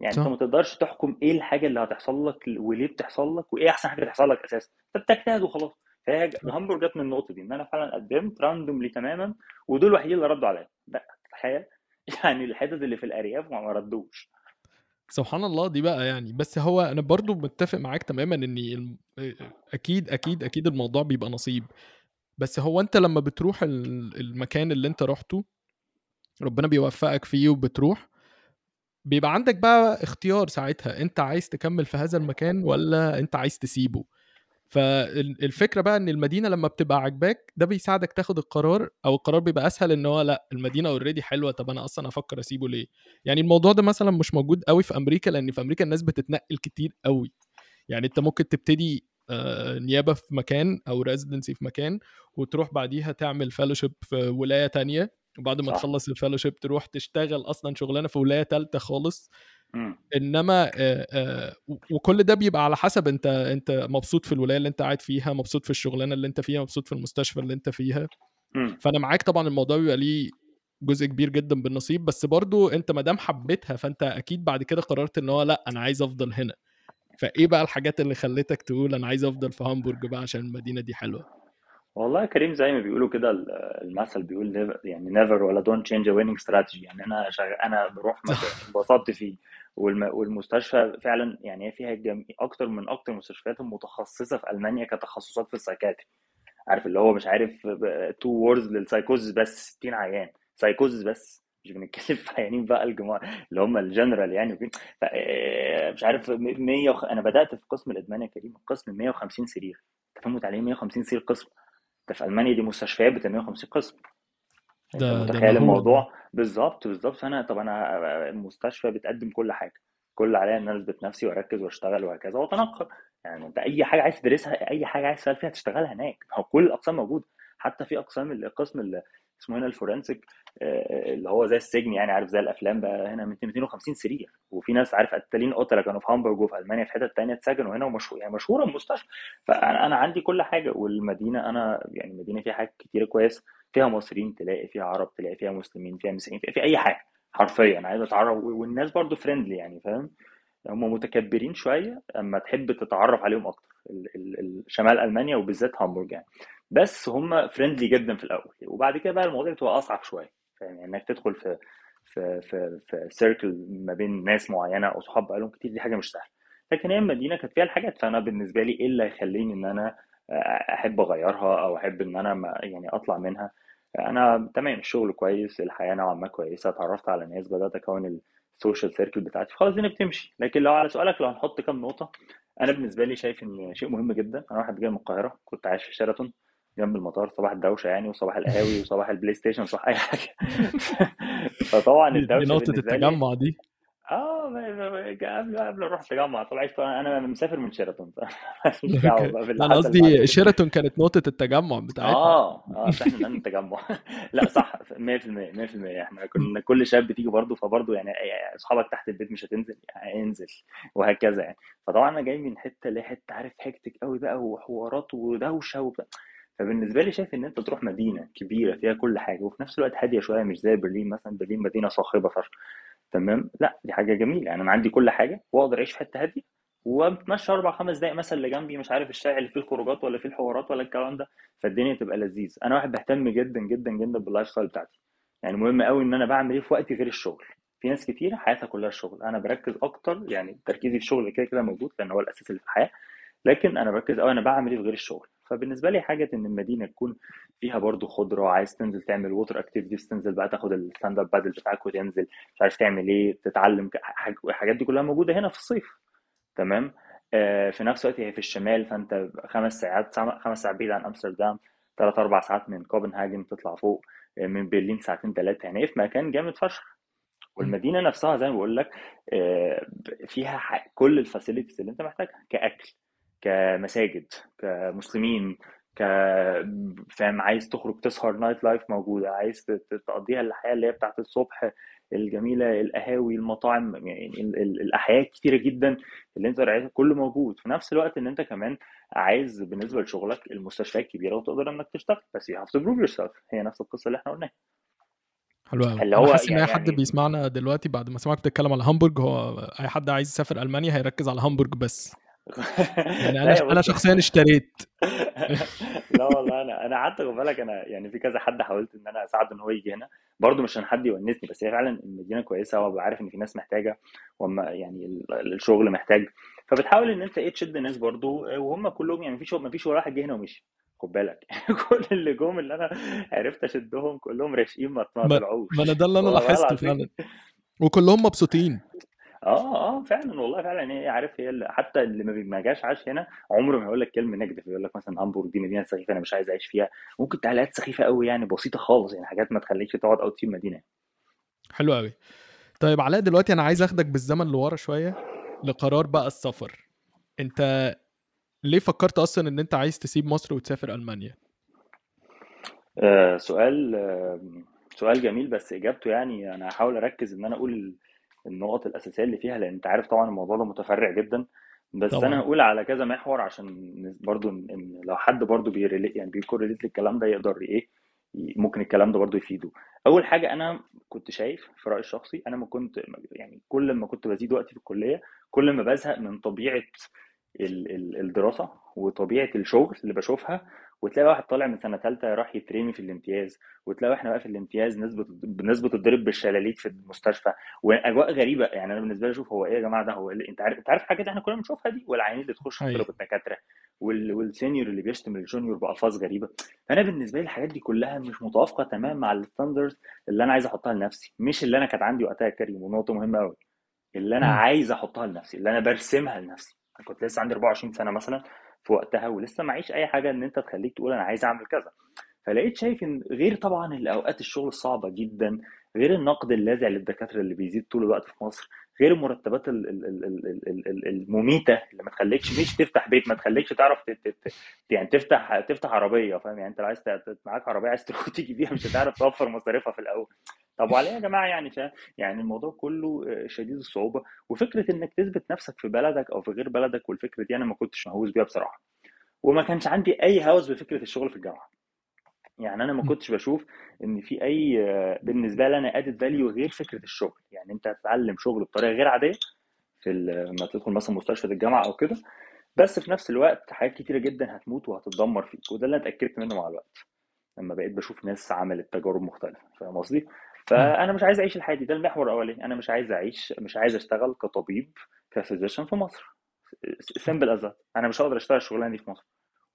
يعني. أنت ما تقدرش تحكم إيه الحاجة اللي هتحصل لك وليه بتحصل لك وإيه أحسن حاجة تحصل لك أساسا. أنت بتجتهد وخلاص. فهي هامبورج جت من النقطة دي إن أنا فعلا قدمت randomly تماما ودول الوحيدين اللي ردوا عليا. تخيل *laughs* يعني الحتت اللي في الأرياف ما ردوش سبحان الله دي بقى يعني بس هو أنا برضو متفق معاك تماما إن أكيد أكيد أكيد الموضوع بيبقى نصيب. بس هو أنت لما بتروح المكان اللي أنت رحته ربنا بيوفقك فيه وبتروح بيبقى عندك بقى اختيار ساعتها أنت عايز تكمل في هذا المكان ولا أنت عايز تسيبه؟ فالفكرة بقى إن المدينة لما بتبقى عاجباك ده بيساعدك تاخد القرار أو القرار بيبقى أسهل إن هو لأ المدينة اوريدي حلوة طب أنا أصلا أفكر أسيبه ليه؟ يعني الموضوع ده مثلا مش موجود قوي في أمريكا لأن في أمريكا الناس بتتنقل كتير قوي يعني أنت ممكن تبتدي آه، نيابة في مكان أو ريزيدنسي في مكان وتروح بعديها تعمل فellowship في ولاية تانية وبعد ما صح. تخلص الفellowship تروح تشتغل أصلا شغلانة في ولاية ثالثه خالص. إنما وكل ده بيبقى على حسب أنت أنت مبسوط في الولاية اللي أنت قاعد فيها مبسوط في الشغلانة اللي أنت فيها مبسوط في المستشفى اللي أنت فيها. فأنا معاك طبعا الموضوع بيبقى ليه جزء كبير جدا بالنصيب بس برضو أنت ما دام حبيتها فأنت أكيد بعد كده قررت إن هو لأ أنا عايز أفضل هنا. فإيه بقى الحاجات اللي خلتك تقول أنا عايز أفضل في هامبورج بقى عشان المدينة دي حلوة؟ والله يا كريم زي ما بيقولوا كده المثل بيقول يعني never ولا don't change a winning strategy. يعني أنا شغ... أنا بروح *laughs* انبسطت فيه. والم... والمستشفى فعلا يعني هي فيها جم... أكتر من أكتر المستشفيات المتخصصه في ألمانيا كتخصصات في ال psychiatry. عارف اللي هو مش عارف two wards لل psychosis بس 60 عيان. سايكوزس بس. مش بنتكلم *laughs* في عيانين بقى الجماعه اللي هم الجنرال يعني. آه، مش عارف 100 وخ... أنا بدأت في قسم الأدمان يا كريم قسم 150 سرير. انت فاهم متعلمين 150 سرير قسم ده في ألمانيا دي مستشفيات ب 150 قسم. ده متخيل الموضوع؟ بالظبط بالظبط. فانا طب أنا المستشفى بتقدم كل حاجة. كل عليا إن أنا أثبت نفسي وأركز وأشتغل وهكذا وأتنقل. يعني أنت أي حاجة عايز تدرسها أي حاجة عايز تشتغل فيها تشتغلها هناك هو كل الأقسام موجودة. حتى في أقسام القسم اسمه هنا ال forensic آه، اللي هو زي السجن يعني عارف زي الأفلام بقى هنا 250 سرير وفي ناس عارف قتالين قتلة كانوا في هامبورج وفي ألمانيا في حتت ثانية اتسجنوا هنا ومشهور يعني مشهورة المستشفى. فأنا أنا عندي كل حاجة. والمدينة أنا يعني المدينة فيها حاجات كتيرة كويس. فيها مصريين تلاقي فيها عرب تلاقي فيها مسلمين فيها مسيحيين فيها في أي حاجة حرفيا. عايز أتعرف والناس برضو friendly يعني فاهم؟ هم متكبرين شوية أما تحب تتعرف عليهم أكتر شمال ألمانيا وبالذات هامبورج يعني. بس هم friendly جدا في الأول. وبعد كده بقى الموضوع بتبقى أصعب شوية. فاهم؟ يعني إنك تدخل في في في في circle ما بين ناس معينة أو صحاب بقالهم كتير دي حاجة مش سهلة. لكن هي المدينة كانت فيها الحاجات. فأنا بالنسبة لي إيه اللي هيخليني إن أنا أحب أغيرها أو أحب إن أنا يعني أطلع منها؟ أنا تمام الشغل كويس الحياة نوعا ما كويسة. اتعرفت على ناس بدأت أكون ال social circle بتاعتي. خلاص الدنيا بتمشي. لكن لو على سؤالك لو هنحط كام نقطة أنا بالنسبة لي شايف إن شيء مهم جدا. أنا واحد جاي من القاهرة كنت عايش في شيراتون. جنب المطار صباح الدوشة يعني وصباح القهاوي *laughs* وصباح ال PlayStation وصباح أي حاجة. *laughs* فطبعا الدوشة دي نقطه التجمع دي. آه قبل قبل أروح التجمع. طلعت أنا مسافر من *laughs* شيراتون أنا قصدي شيراتون كانت نقطة التجمع بتاعتنا آه آه إحنا من التجمع لا صح 100% 100% إحنا كنا كل شاب بتيجي برضه فبرضه يعني أصحابك تحت البيت مش هتنزل يعني انزل وهكذا يعني. فطبعا أنا جاي من حتة لحته عارف hectic قوي بقى وحوارات ودوشة وبتاع. فبالنسبة لي شايف إن أنت تروح مدينة كبيرة فيها كل حاجة وفي نفس الوقت هادية شوية مش زي برلين مثلا برلين مدينة صاخبة فشخ. تمام؟ لا دي حاجة جميلة. يعني أنا عندي كل حاجة وأقدر أعيش في حتة هادية وبتمشى أربع خمس دقايق مثلا اللي جنبي مش عارف الشارع اللي فيه الخروجات ولا فيه الحوارات ولا الكلام ده فالدنيا تبقى لذيذ. أنا واحد بهتم جدا جدا جدا بال lifestyle بتاعتي. يعني مهم قوي إن أنا بعمل إيه في وقتي غير الشغل. في ناس كتير حياتها كلها الشغل أنا بركز أكتر يعني تركيزي في الشغل كده كده موجود لأن هو الأساس اللي في الحياة. لكن أنا بركز قوي أنا بعمل إيه في غير الشغل. فبالنسبة لي حاجة إن المدينة تكون فيها برضو خضرة عايز تنزل تعمل water activities تنزل بقى تاخد ال stand up paddle بتاعك وتنزل مش عارف تعمل إيه تتعلم الحاجات دي كلها موجودة هنا في الصيف. تمام؟ آه في نفس الوقت هي في الشمال فأنت خمس ساعات خمس ساعات بعيد عن أمستردام ثلاث أربع ساعات من كوبنهاجن تطلع فوق آه، من برلين ساعتين ثلاثة يعني في مكان جامد فشخ. والمدينة نفسها زي ما بقول لك آه، فيها كل ال facilities اللي أنت محتاجها كأكل كمساجد كمسلمين ك فاهم عايز تخرج تسهر nightlife موجودة عايز تقضيها الحياة اللي هي بتاعت الصبح الجميلة القهاوي المطاعم يعني الأحياء كتيرة جدا اللي انت رأيتها كله موجود. في نفس الوقت إن انت كمان عايز بالنسبة لشغلك المستشفيات كبيرة وتقدر إنك تشتغل بس you have to prove yourself. هي نفس القصة اللي إحنا قلناها. حلو قوي اللي هو حاسس إن أي يعني حد بيسمعنا دلوقتي بعد ما سمعك بتتكلم على هامبورج هو أي حد عايز يسافر ألمانيا هيركز على هامبورج بس. يعني *laughs* أنا أنا شخصيا اشتريت. *laughs* لا والله أنا أنا قعدت خد بالك أنا يعني في كذا حد حاولت إن أنا أساعده إن هو يجي هنا. برضه مش عشان حد يونسني بس هي فعلا المدينة كويسة وببقى عارف إن في ناس محتاجة وهم يعني الشغل محتاج. فبتحاول إن أنت إيه تشد الناس برضه وهم كلهم يعني مفيش مفيش ولا واحد جه هنا ومشي. خد بالك. *laughs* كل اللي جم اللي أنا عرفت أشدهم كلهم راشقين ما طلعوش. ما أنا ده اللي أنا لاحظته فعلا. وكلهم مبسوطين. آه آه فعلا والله فعلا. هي عارف هي اللي حتى اللي ما جاش عاش هنا عمره ما هيقول لك كلمة negative يقول لك مثلا هامبورغ دي مدينة سخيفة أنا مش عايز أعيش فيها. ممكن تعليقات سخيفة قوي يعني بسيطة خالص يعني حاجات ما تخليكش تقعد أو تسيب مدينه حلو قوي طيب علاء دلوقتي أنا عايز أخدك بالزمن لورا شوية لقرار بقى السفر. أنت ليه فكرت أصلا إن أنت عايز تسيب مصر وتسافر ألمانيا؟ آه سؤال آه سؤال جميل بس إجابته يعني أنا هحاول أركز إن أنا أقول النقط الأساسية اللي فيها لأن أنت عارف طبعا الموضوع ده متفرع جدا بس طبعا. أنا هقول على كذا محور عشان برضو ان لو حد برضو بي relate يعني بي correlate للكلام ده يقدر إيه ممكن الكلام ده برضو يفيده أول حاجة أنا كنت شايف في رأيي الشخصي أنا ما كنت يعني كل ما كنت بزيد وقتي في الكلية كل ما بزهق من طبيعة الدراسة وطبيعة الشغل اللي بشوفها وتلاقي واحد طالع من سنة ثالثه راح يترمي في الامتياز وتلاقي إحنا بقى في الامتياز نسبه نسبه الضرب بالشلاليت في المستشفى وأجواء غريبة. يعني أنا بالنسبة لي أشوف هو إيه يا جماعة ده؟ هو إيه؟ أنت عارف أنت عارف حاجات إحنا كلنا بنشوفها دي؟ والعيانين اللي تخش تضرب أيوه. الدكاتره وال... وال senior اللي بيشتم ال junior بألفاظ غريبة. فأنا بالنسبة لي الحاجات دي كلها مش متوافقة تماما مع ال standards اللي أنا عايز أحطها لنفسي. مش اللي أنا كانت عندي وقتها يا كريم ونقطة مهمة قوي اللي أنا عايز أحطها لنفسي اللي أنا برسمها لنفسي. أنا كنت لسه عندي 24 سنة مثلا في وقتها ولسه معيش أي حاجة إن أنت تخليك تقول أنا عايز أعمل كذا. فلقيت شايف إن غير طبعا الأوقات الشغل الصعبه جدا غير النقد اللاذع للدكاترة اللي بيزيد طول الوقت في مصر غير المرتبات المميتة اللي ما تخليكش مش تفتح بيت ما تخليكش تعرف يعني تفتح تفتح عربية فاهم؟ يعني انت عايز معاك عربية عايز تروح *laughs* تيجي بيها مش هتعرف توفر مصاريفها في الأول. طب وعليه يا جماعة يعني فاهم يعني الموضوع كله شديد الصعوبة. وفكرة إنك تثبت نفسك في بلدك أو في غير بلدك والفكرة دي أنا ما كنتش مهووس بيها بصراحة. وما كانش عندي أي هوس بفكرة الشغل في الجامعة. يعني أنا ما كنتش بشوف إن في أي بالنسبة لي أنا add value غير فكرة الشغل. يعني أنت تتعلم شغل بطريقة غير عادية في لما تدخل مثلا مستشفى الجامعة أو كده بس في نفس الوقت حاجات كتيرة جدا هتموت وهتتدمر فيك وده اللي أنا اتأكدت منه مع الوقت لما بقيت بشوف ناس عملت تجارب مختلفة فاهم قصدي؟ فأنا مش عايز أعيش الحياة دي ده المحور الأولاني. أنا مش عايز أعيش مش عايز أشتغل كطبيب ك physician في مصر. simple as أنا مش هقدر أشتغل الشغلانة دي في مصر.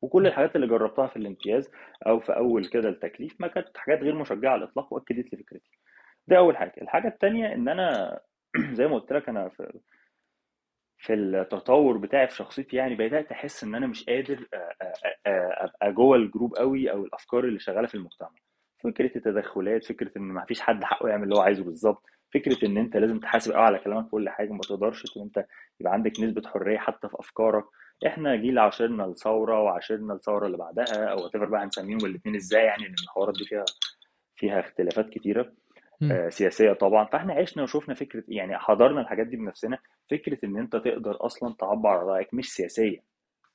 وكل الحاجات اللي جربتها في الامتياز أو في أول كده التكليف ما كانت حاجات غير مشجعة على الاطلاق وأكدت لي فكرتي. ده أول حاجة. الحاجة الثانية إن أنا *clears throat* زي ما قلت لك أنا في في التطور بتاعي في شخصيتي يعني بدأت أحس إن أنا مش قادر أبقى جوه الجروب قوي أو الأفكار اللي شغالة في المجتمع. فكرة التدخلات فكرة إن ما فيش حد حقه يعمل اللي هو عايزه بالظبط. فكرة إن أنت لازم تحاسب قوي على كلامك كل حاجة. ما تقدرش إن أنت يبقى عندك نسبة حرية حتى في أفكارك. إحنا جيل عاشرنا الثورة وعاشرنا الثورة اللي بعدها أو وات بقى هنسميهم الاثنين إزاي يعني لأن الحوارات دي فيها فيها اختلافات كتيرة. آه سياسية طبعا. فإحنا عشنا وشوفنا فكرة يعني حضرنا الحاجات دي بنفسنا. فكرة إن أنت تقدر أصلا تعبر عن رأيك مش سياسيا.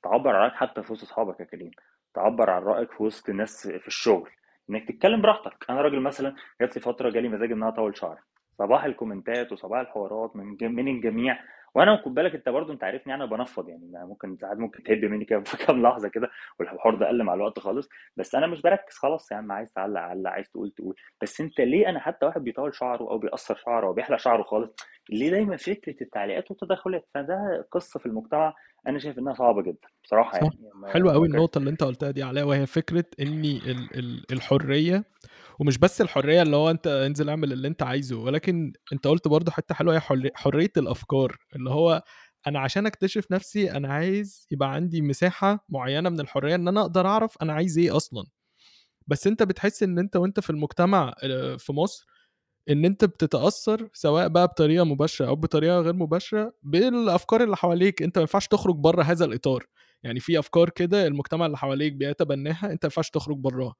تعبر عن رأيك حتى في وسط أصحابك يا كريم. تعبر عن رأيك في وسط الناس في الشغل. إنك تتكلم براحتك. أنا راجل مثلا جات لي فترة جالي مزاج ان أنا اطول شعري. صباح الكومنتات وصباح الحوارات من من الجميع. وأنا خد بالك انت برضو انت عارفني أنا بنفض يعني ممكن ساعات ممكن تهب مني كده في *laughs* كام لحظة كده والحوار ده قل مع الوقت خالص. بس أنا مش بركز خلاص يا عم عايز تعلق علق عايز تقول تقول. بس انت ليه أنا حتى واحد بيطول شعره أو بيقصر شعره أو بيحلق شعره خالص ليه دايما فكرة التعليقات والتدخلات؟ فده قصة في المجتمع أنا شايف إنها صعبة جدا بصراحة صح. يعني. حلوة قوي النقطة اللي أنت قلتها دي علاء وهي فكرة إن الحرية ومش بس الحرية اللي هو أنت انزل اعمل اللي أنت عايزه ولكن أنت قلت برضه حتة حلوة هي حرية الأفكار. اللي هو أنا عشان أكتشف نفسي أنا عايز يبقى عندي مساحة معينة من الحرية إن أنا أقدر أعرف أنا عايز إيه أصلا. بس أنت بتحس إن أنت وأنت في المجتمع آه، في مصر إن أنت بتتأثر سواء بقى بطريقة مباشرة أو بطريقة غير مباشرة بالأفكار اللي حواليك. أنت ما ينفعش تخرج بره هذا الإطار. يعني في أفكار كده المجتمع اللي حواليك بيتبناها أنت ما ينفعش تخرج براها.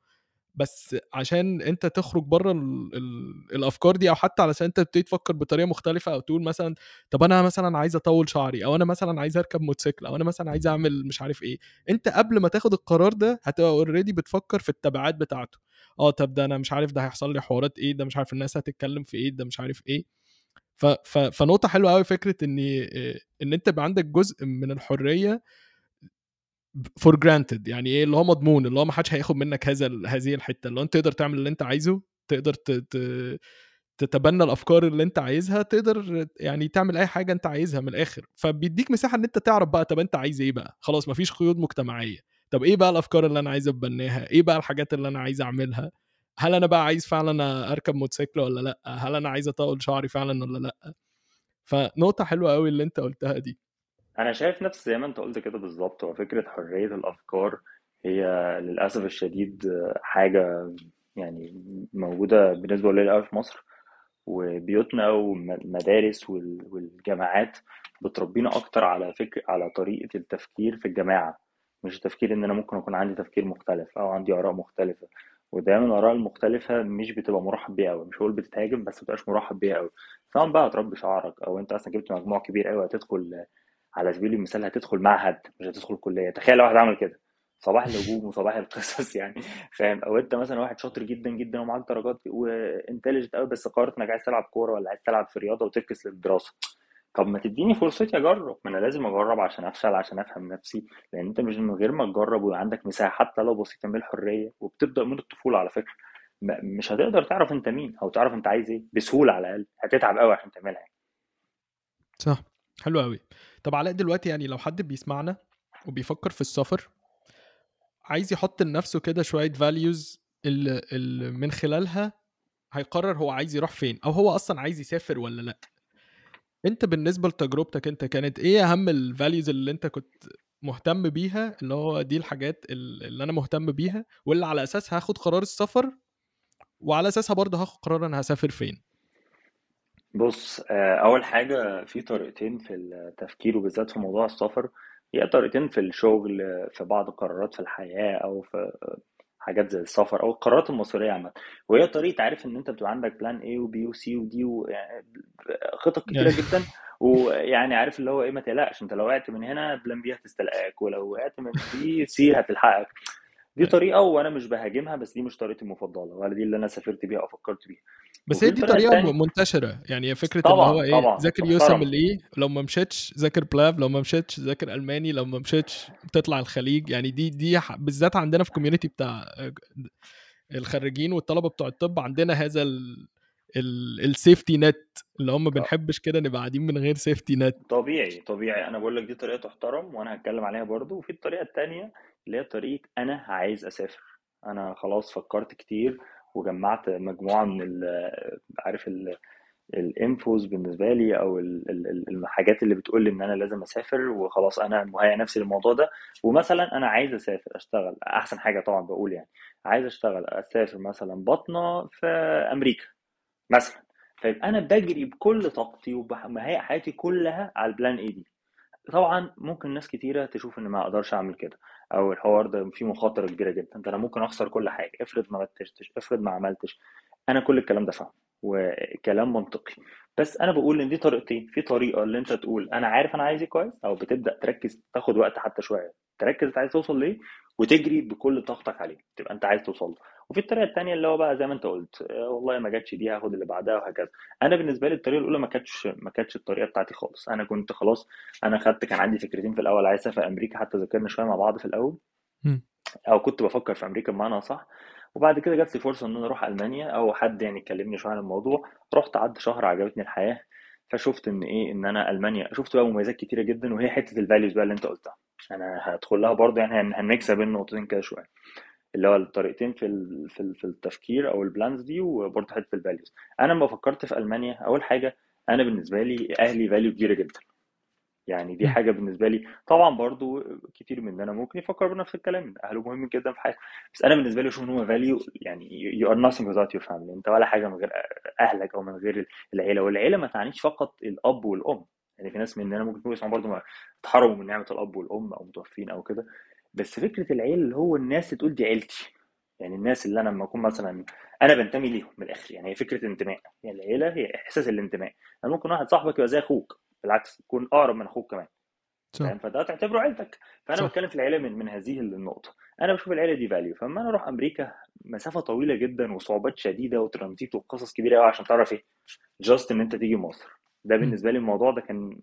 بس عشان أنت تخرج بره ال... ال... الأفكار دي أو حتى علشان أنت تبتدي تفكر بطريقة مختلفة أو تقول مثلا طب أنا مثلا عايز اطول شعري أو أنا مثلا عايز أركب موتوسيكل أو أنا مثلا عايز أعمل مش عارف إيه. أنت قبل ما تاخد القرار ده هتبقى اوريدي بتفكر في التبعات بتاعته. آه طب ده أنا مش عارف ده هيحصل لي حوارات إيه ده مش عارف الناس هتتكلم في إيه ده مش عارف إيه. ف... ف... فنقطة حلوة قوي فكرة إن إن أنت يبقى عندك جزء من الحرية for granted يعني إيه اللي هو مضمون اللي هو ما حدش هياخد منك هذا هذه الحتة. اللي هو أنت تقدر تعمل اللي أنت عايزه تقدر. تتبنى الأفكار اللي أنت عايزها تقدر يعني تعمل أي حاجة أنت عايزها من الآخر. فبيديك مساحة إن أنت تعرف بقى طب أنت عايز إيه بقى؟ خلاص مفيش قيود مجتمعية. طب إيه بقى الأفكار اللي أنا عايز أتبناها؟ إيه بقى الحاجات اللي أنا عايز أعملها؟ هل أنا بقى عايز فعلا أركب موتوسيكل ولا لأ؟ هل أنا عايز أطول شعري فعلا ولا لأ؟ فنقطة حلوة قوي اللي أنت قلتها دي. أنا شايف نفس زي ما أنت قلت كده بالظبط هو فكرة حرية الأفكار هي للأسف الشديد حاجة يعني موجودة بنسبة قليلة قوي في مصر وبيوتنا والمدارس والجامعات بتربينا أكتر على فكر على طريقة التفكير في الجماعة مش التفكير إن أنا ممكن اكون عندي تفكير مختلف أو عندي آراء مختلفة ودايما الاراء المختلفة مش بتبقى مرحب بيها قوي مش هقول بتتهاجم بس مبتبقاش مرحب بيها قوي سواء بقى هتربي شعرك أو أنت أصلا جبت مجموع كبير قوي هتدخل على سبيل المثال هتدخل معهد مش هتدخل كليه تخيل لو واحد عمل كده. صباح الهجوم وصباح القصص *laughs* يعني. فاهم؟ أو أنت مثلا واحد شاطر جدا جدا ومعاك درجات وانتليجنت قوي بس قررت إنك عايز تلعب كورة ولا عايز تلعب في رياضة وتفكس للدراسة. طب ما تديني فرصتي أجرب. ما أنا لازم أجرب عشان أفشل عشان أفهم نفسي. لأن أنت مش من غير ما تجرب وعندك مساحة حتى لو بسيطة من الحرية. وبتبدأ من الطفولة على فكرة. مش هتقدر تعرف أنت مين أو تعرف أنت عايز إيه. بسهولة على الأقل. هتتعب قوي عشان تعملها يعني. صح. حلو قوي طب علاء دلوقتي يعني لو حد بيسمعنا وبيفكر في السفر عايز يحط لنفسه كده شوية values اللي, من خلالها هيقرر هو عايز يروح فين أو هو أصلا عايز يسافر ولا لأ. أنت بالنسبة لتجربتك أنت كانت إيه أهم ال values اللي أنت كنت مهتم بيها؟ اللي هو دي الحاجات اللي أنا مهتم بيها واللي على اساسها هاخد قرار السفر وعلى أساسها برضه هاخد قرار أنا هسافر فين؟ بص آه، أول حاجة في طريقتين في التفكير وبالذات في موضوع السفر. هي طريقتين في الشغل في بعض القرارات في الحياة أو في حاجات زي السفر أو القرارات المصيرية عامة. وهي طريقة عارف إن أنت بتبقى عندك plan A و B و C و D ويعني خطط كتيرة جدا. ويعني عارف اللي هو إيه ما تقلقش أنت لو وقعت من هنا plan B هتستلقاك ولو وقعت من B C هتلحقك. دي طريقة وأنا مش بهاجمها بس دي مش طريقتي المفضلة ولا دي اللي أنا سافرت بيها أو فكرت بيها. بس هي دي طريقة التانية... منتشرة. يعني فكرة طبعا اللي هو إيه ذاكر يوسم الايه لو ما مشيتش ذاكر PLAB لو ما مشيتش ذاكر ألماني لو ما مشيتش تطلع الخليج. يعني دي دي بالذات عندنا في ال community بتاع الخريجين والطلبة بتوع الطب عندنا هذا ال safety net اللي هم ما بنحبش كده نبقى قاعدين من غير safety net طبيعي طبيعي. أنا بقول لك دي طريقة تحترم وأنا هتكلم عليها برضو وفي الطريقة الثانية اللي هي طريقة أنا عايز أسافر. أنا خلاص فكرت كتير وجمعت مجموعة من عارف الانفوز بالنسبة لي أو الحاجات اللي بتقول لي إن أنا لازم أسافر وخلاص أنا مهيئ نفسي للموضوع ده. ومثلا أنا عايز أسافر أشتغل أحسن حاجة طبعا بقول يعني. عايز أشتغل أسافر مثلا بطنة في أمريكا مثلا. فيبقى أنا بجري بكل طاقتي ومهيئ حياتي كلها على البلان اي دي. طبعا ممكن ناس كتيرة تشوف إن ما أقدرش أعمل كده. أو الحوار ده فيه مخاطرة كبيرة جدا. ده أنا ممكن أخسر كل حاجة. افرض ما بتشتش افرض ما عملتش. أنا كل الكلام ده فاهم وكلام منطقي. بس أنا بقول إن دي طريقتين. في طريقة اللي أنت تقول أنا عارف أنا عايز إيه كويس أو بتبدأ تركز تاخد وقت حتى شوية. تركز أنت عايز توصل ليه؟ وتجري بكل طاقتك عليه. تبقى أنت عايز توصل له. وفي الطريقة الثانية اللي هو بقى زي ما انت قلت والله ما جاتش دي هاخد اللي بعدها وهكذا. أنا بالنسبة لي الطريقة الأولى ما كانتش ما كانتش الطريقة بتاعتي خالص. أنا كنت خلاص أنا خدت كان عندي فكرتين في الأول عايز أسافر أمريكا حتى ذاكرنا شوية مع بعض في الأول. أو كنت بفكر في أمريكا بمعنى صح وبعد كده جات لي فرصة إن أنا أروح ألمانيا أو حد يعني كلمني شوية عن الموضوع. رحت قعدت شهر عجبتني الحياة. فشفت إن إيه إن أنا ألمانيا شفت بقى مميزات كتيرة جدا وهي حتة الفاليوز بقى اللي أنت قلتها. أنا هدخل لها برضه يعني هنكسب النقطتين كده شوية. اللي هو الطريقتين في في في التفكير أو ال plans دي وبرضه حتة ال values أنا لما فكرت في ألمانيا أول حاجة أنا بالنسبة لي أهلي value كبيرة جدا. يعني دي حاجة بالنسبة لي. طبعا برضو كتير مننا ممكن يفكر بنفس الكلام اهله مهم جدا في حياته بس أنا بالنسبة لي أشوف إن هو value يعني you are nothing without your family. أنت ولا حاجة من غير أهلك أو من غير العيلة. والعيلة ما تعنيش فقط الأب والأم. يعني في ناس مننا ممكن يكونوا برضه اتحرموا من نعمة الأب والأم أو متوفين أو كده. بس فكرة العيله اللي هو الناس اللي تقول دي عيلتي. يعني الناس اللي أنا لما أكون مثلا أنا بنتمي ليهم من الآخر. يعني هي فكرة انتماء يعني العيلة هي إحساس الانتماء. يعني ممكن واحد صاحبك يبقى زي أخوك. بالعكس يكون أقرب من أخوك كمان. فاهم فده تعتبره عيلتك. فأنا صح. بتكلم في العيلة من من هذه النقطة. أنا بشوف العيلة دي فاليو فلما أنا أروح أمريكا مسافة طويلة جدا وصعوبات شديدة وترانزيت وقصص كبيرة قوي عشان تعرف إيه؟ just إن أنت تيجي مصر. ده بالنسبة لي الموضوع ده كان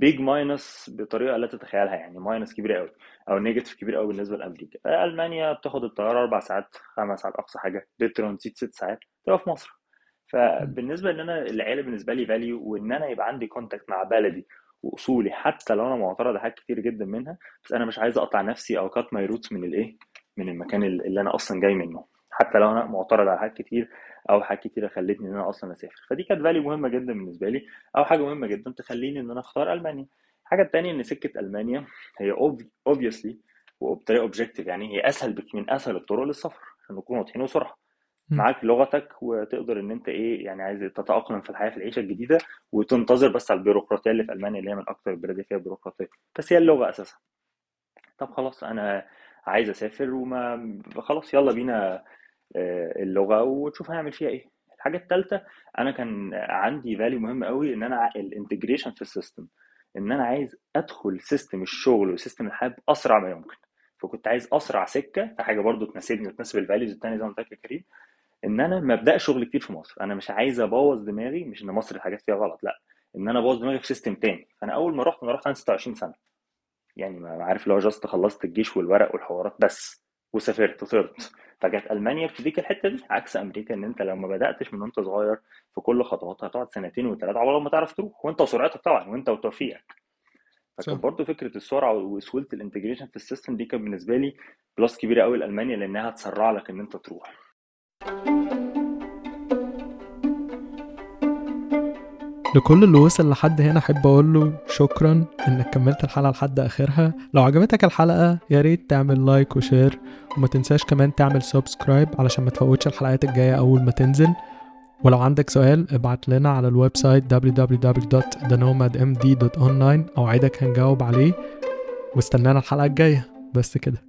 big minus بطريقة لا تتخيلها يعني minus كبير قوي أو negative كبير قوي بالنسبة لأمريكا. ألمانيا بتاخد الطيارة أربع ساعات خمس ساعات أقصى حاجة. بالترانزيت ست ساعات. تبقى في مصر. فبالنسبة إن أنا العيلة بالنسبة لي value وإن أنا يبقى عندي contact مع بلدي وأصولي حتى لو أنا معترض حاجات كتير جدا منها بس أنا مش عايز أقطع نفسي أو cut my roots من الإيه؟ من المكان اللي أنا أصلا جاي منه. حتى لو أنا معترض على حاجات كتير أو حاجات كتيرة خلتني إن أنا أصلا أسافر. فدي كانت value مهمة جدا بالنسبة لي أو حاجة مهمة جدا تخليني إن أنا أختار ألمانيا. الحاجة الثانية إن سكة ألمانيا هي obviously وبطريقة objective يعني هي أسهل من أسهل الطرق للسفر عشان نكون واضحين وصراحة. معاك لغتك وتقدر إن أنت إيه يعني عايز تتأقلم في الحياة في العيشة الجديدة وتنتظر بس على البيروقراطية اللي في ألمانيا اللي هي من أكثر البلاد اللي فيها بيروقراطية. بس هي اللغة أساسا. طب خلاص أنا عايز أسافر وما خلاص يلا بينا اللغة وتشوف هنعمل فيها إيه. الحاجة الثالثه أنا كان عندي value مهم قوي إن أنا ال integration في ال system إن أنا عايز أدخل system الشغل و system الحياة بأسرع ما يمكن. فكنت عايز أسرع سكة حاجة برضو تناسبني وتناسب ال values الثانية زي ما قلت لك يا كريم. إن أنا ما أبدأش شغل كتير في مصر. أنا مش عايز أبوظ دماغي مش إن مصر الحاجات فيها غلط لأ. إن أنا أبوظ دماغي في system تاني. فأنا أول ما رحت أنا رحت عندي 26 سنة. يعني ما عارف لو just خلصت الجيش والورق والحوارات بس. وسافرت طرت فجت ألمانيا بتديك الحتة دي عكس أمريكا إن أنت لو ما بدأتش من وأنت صغير في كل خطواتها هتقعد سنتين وثلاثه عقبال ما تعرف تروح وأنت وسرعتك طبعا وأنت وتوفيقك. فكان برضه فكرة السرعة وسهولة ال integration في ال system دي كانت بالنسبة لي plus كبيرة قوي لألمانيا لأنها هتسرع لك إن أنت تروح. لكل اللي وصل لحد هنا أحب أقول له شكرا إنك كملت الحلقة لحد آخرها. لو عجبتك الحلقة يا ريت تعمل like و share وما تنساش كمان تعمل subscribe علشان ما تفوتش الحلقات الجاية أول ما تنزل. ولو عندك سؤال ابعت لنا على ال website www.thenomadmd.online أوعدك هنجاوب عليه. واستنانا الحلقة الجاية. بس كده.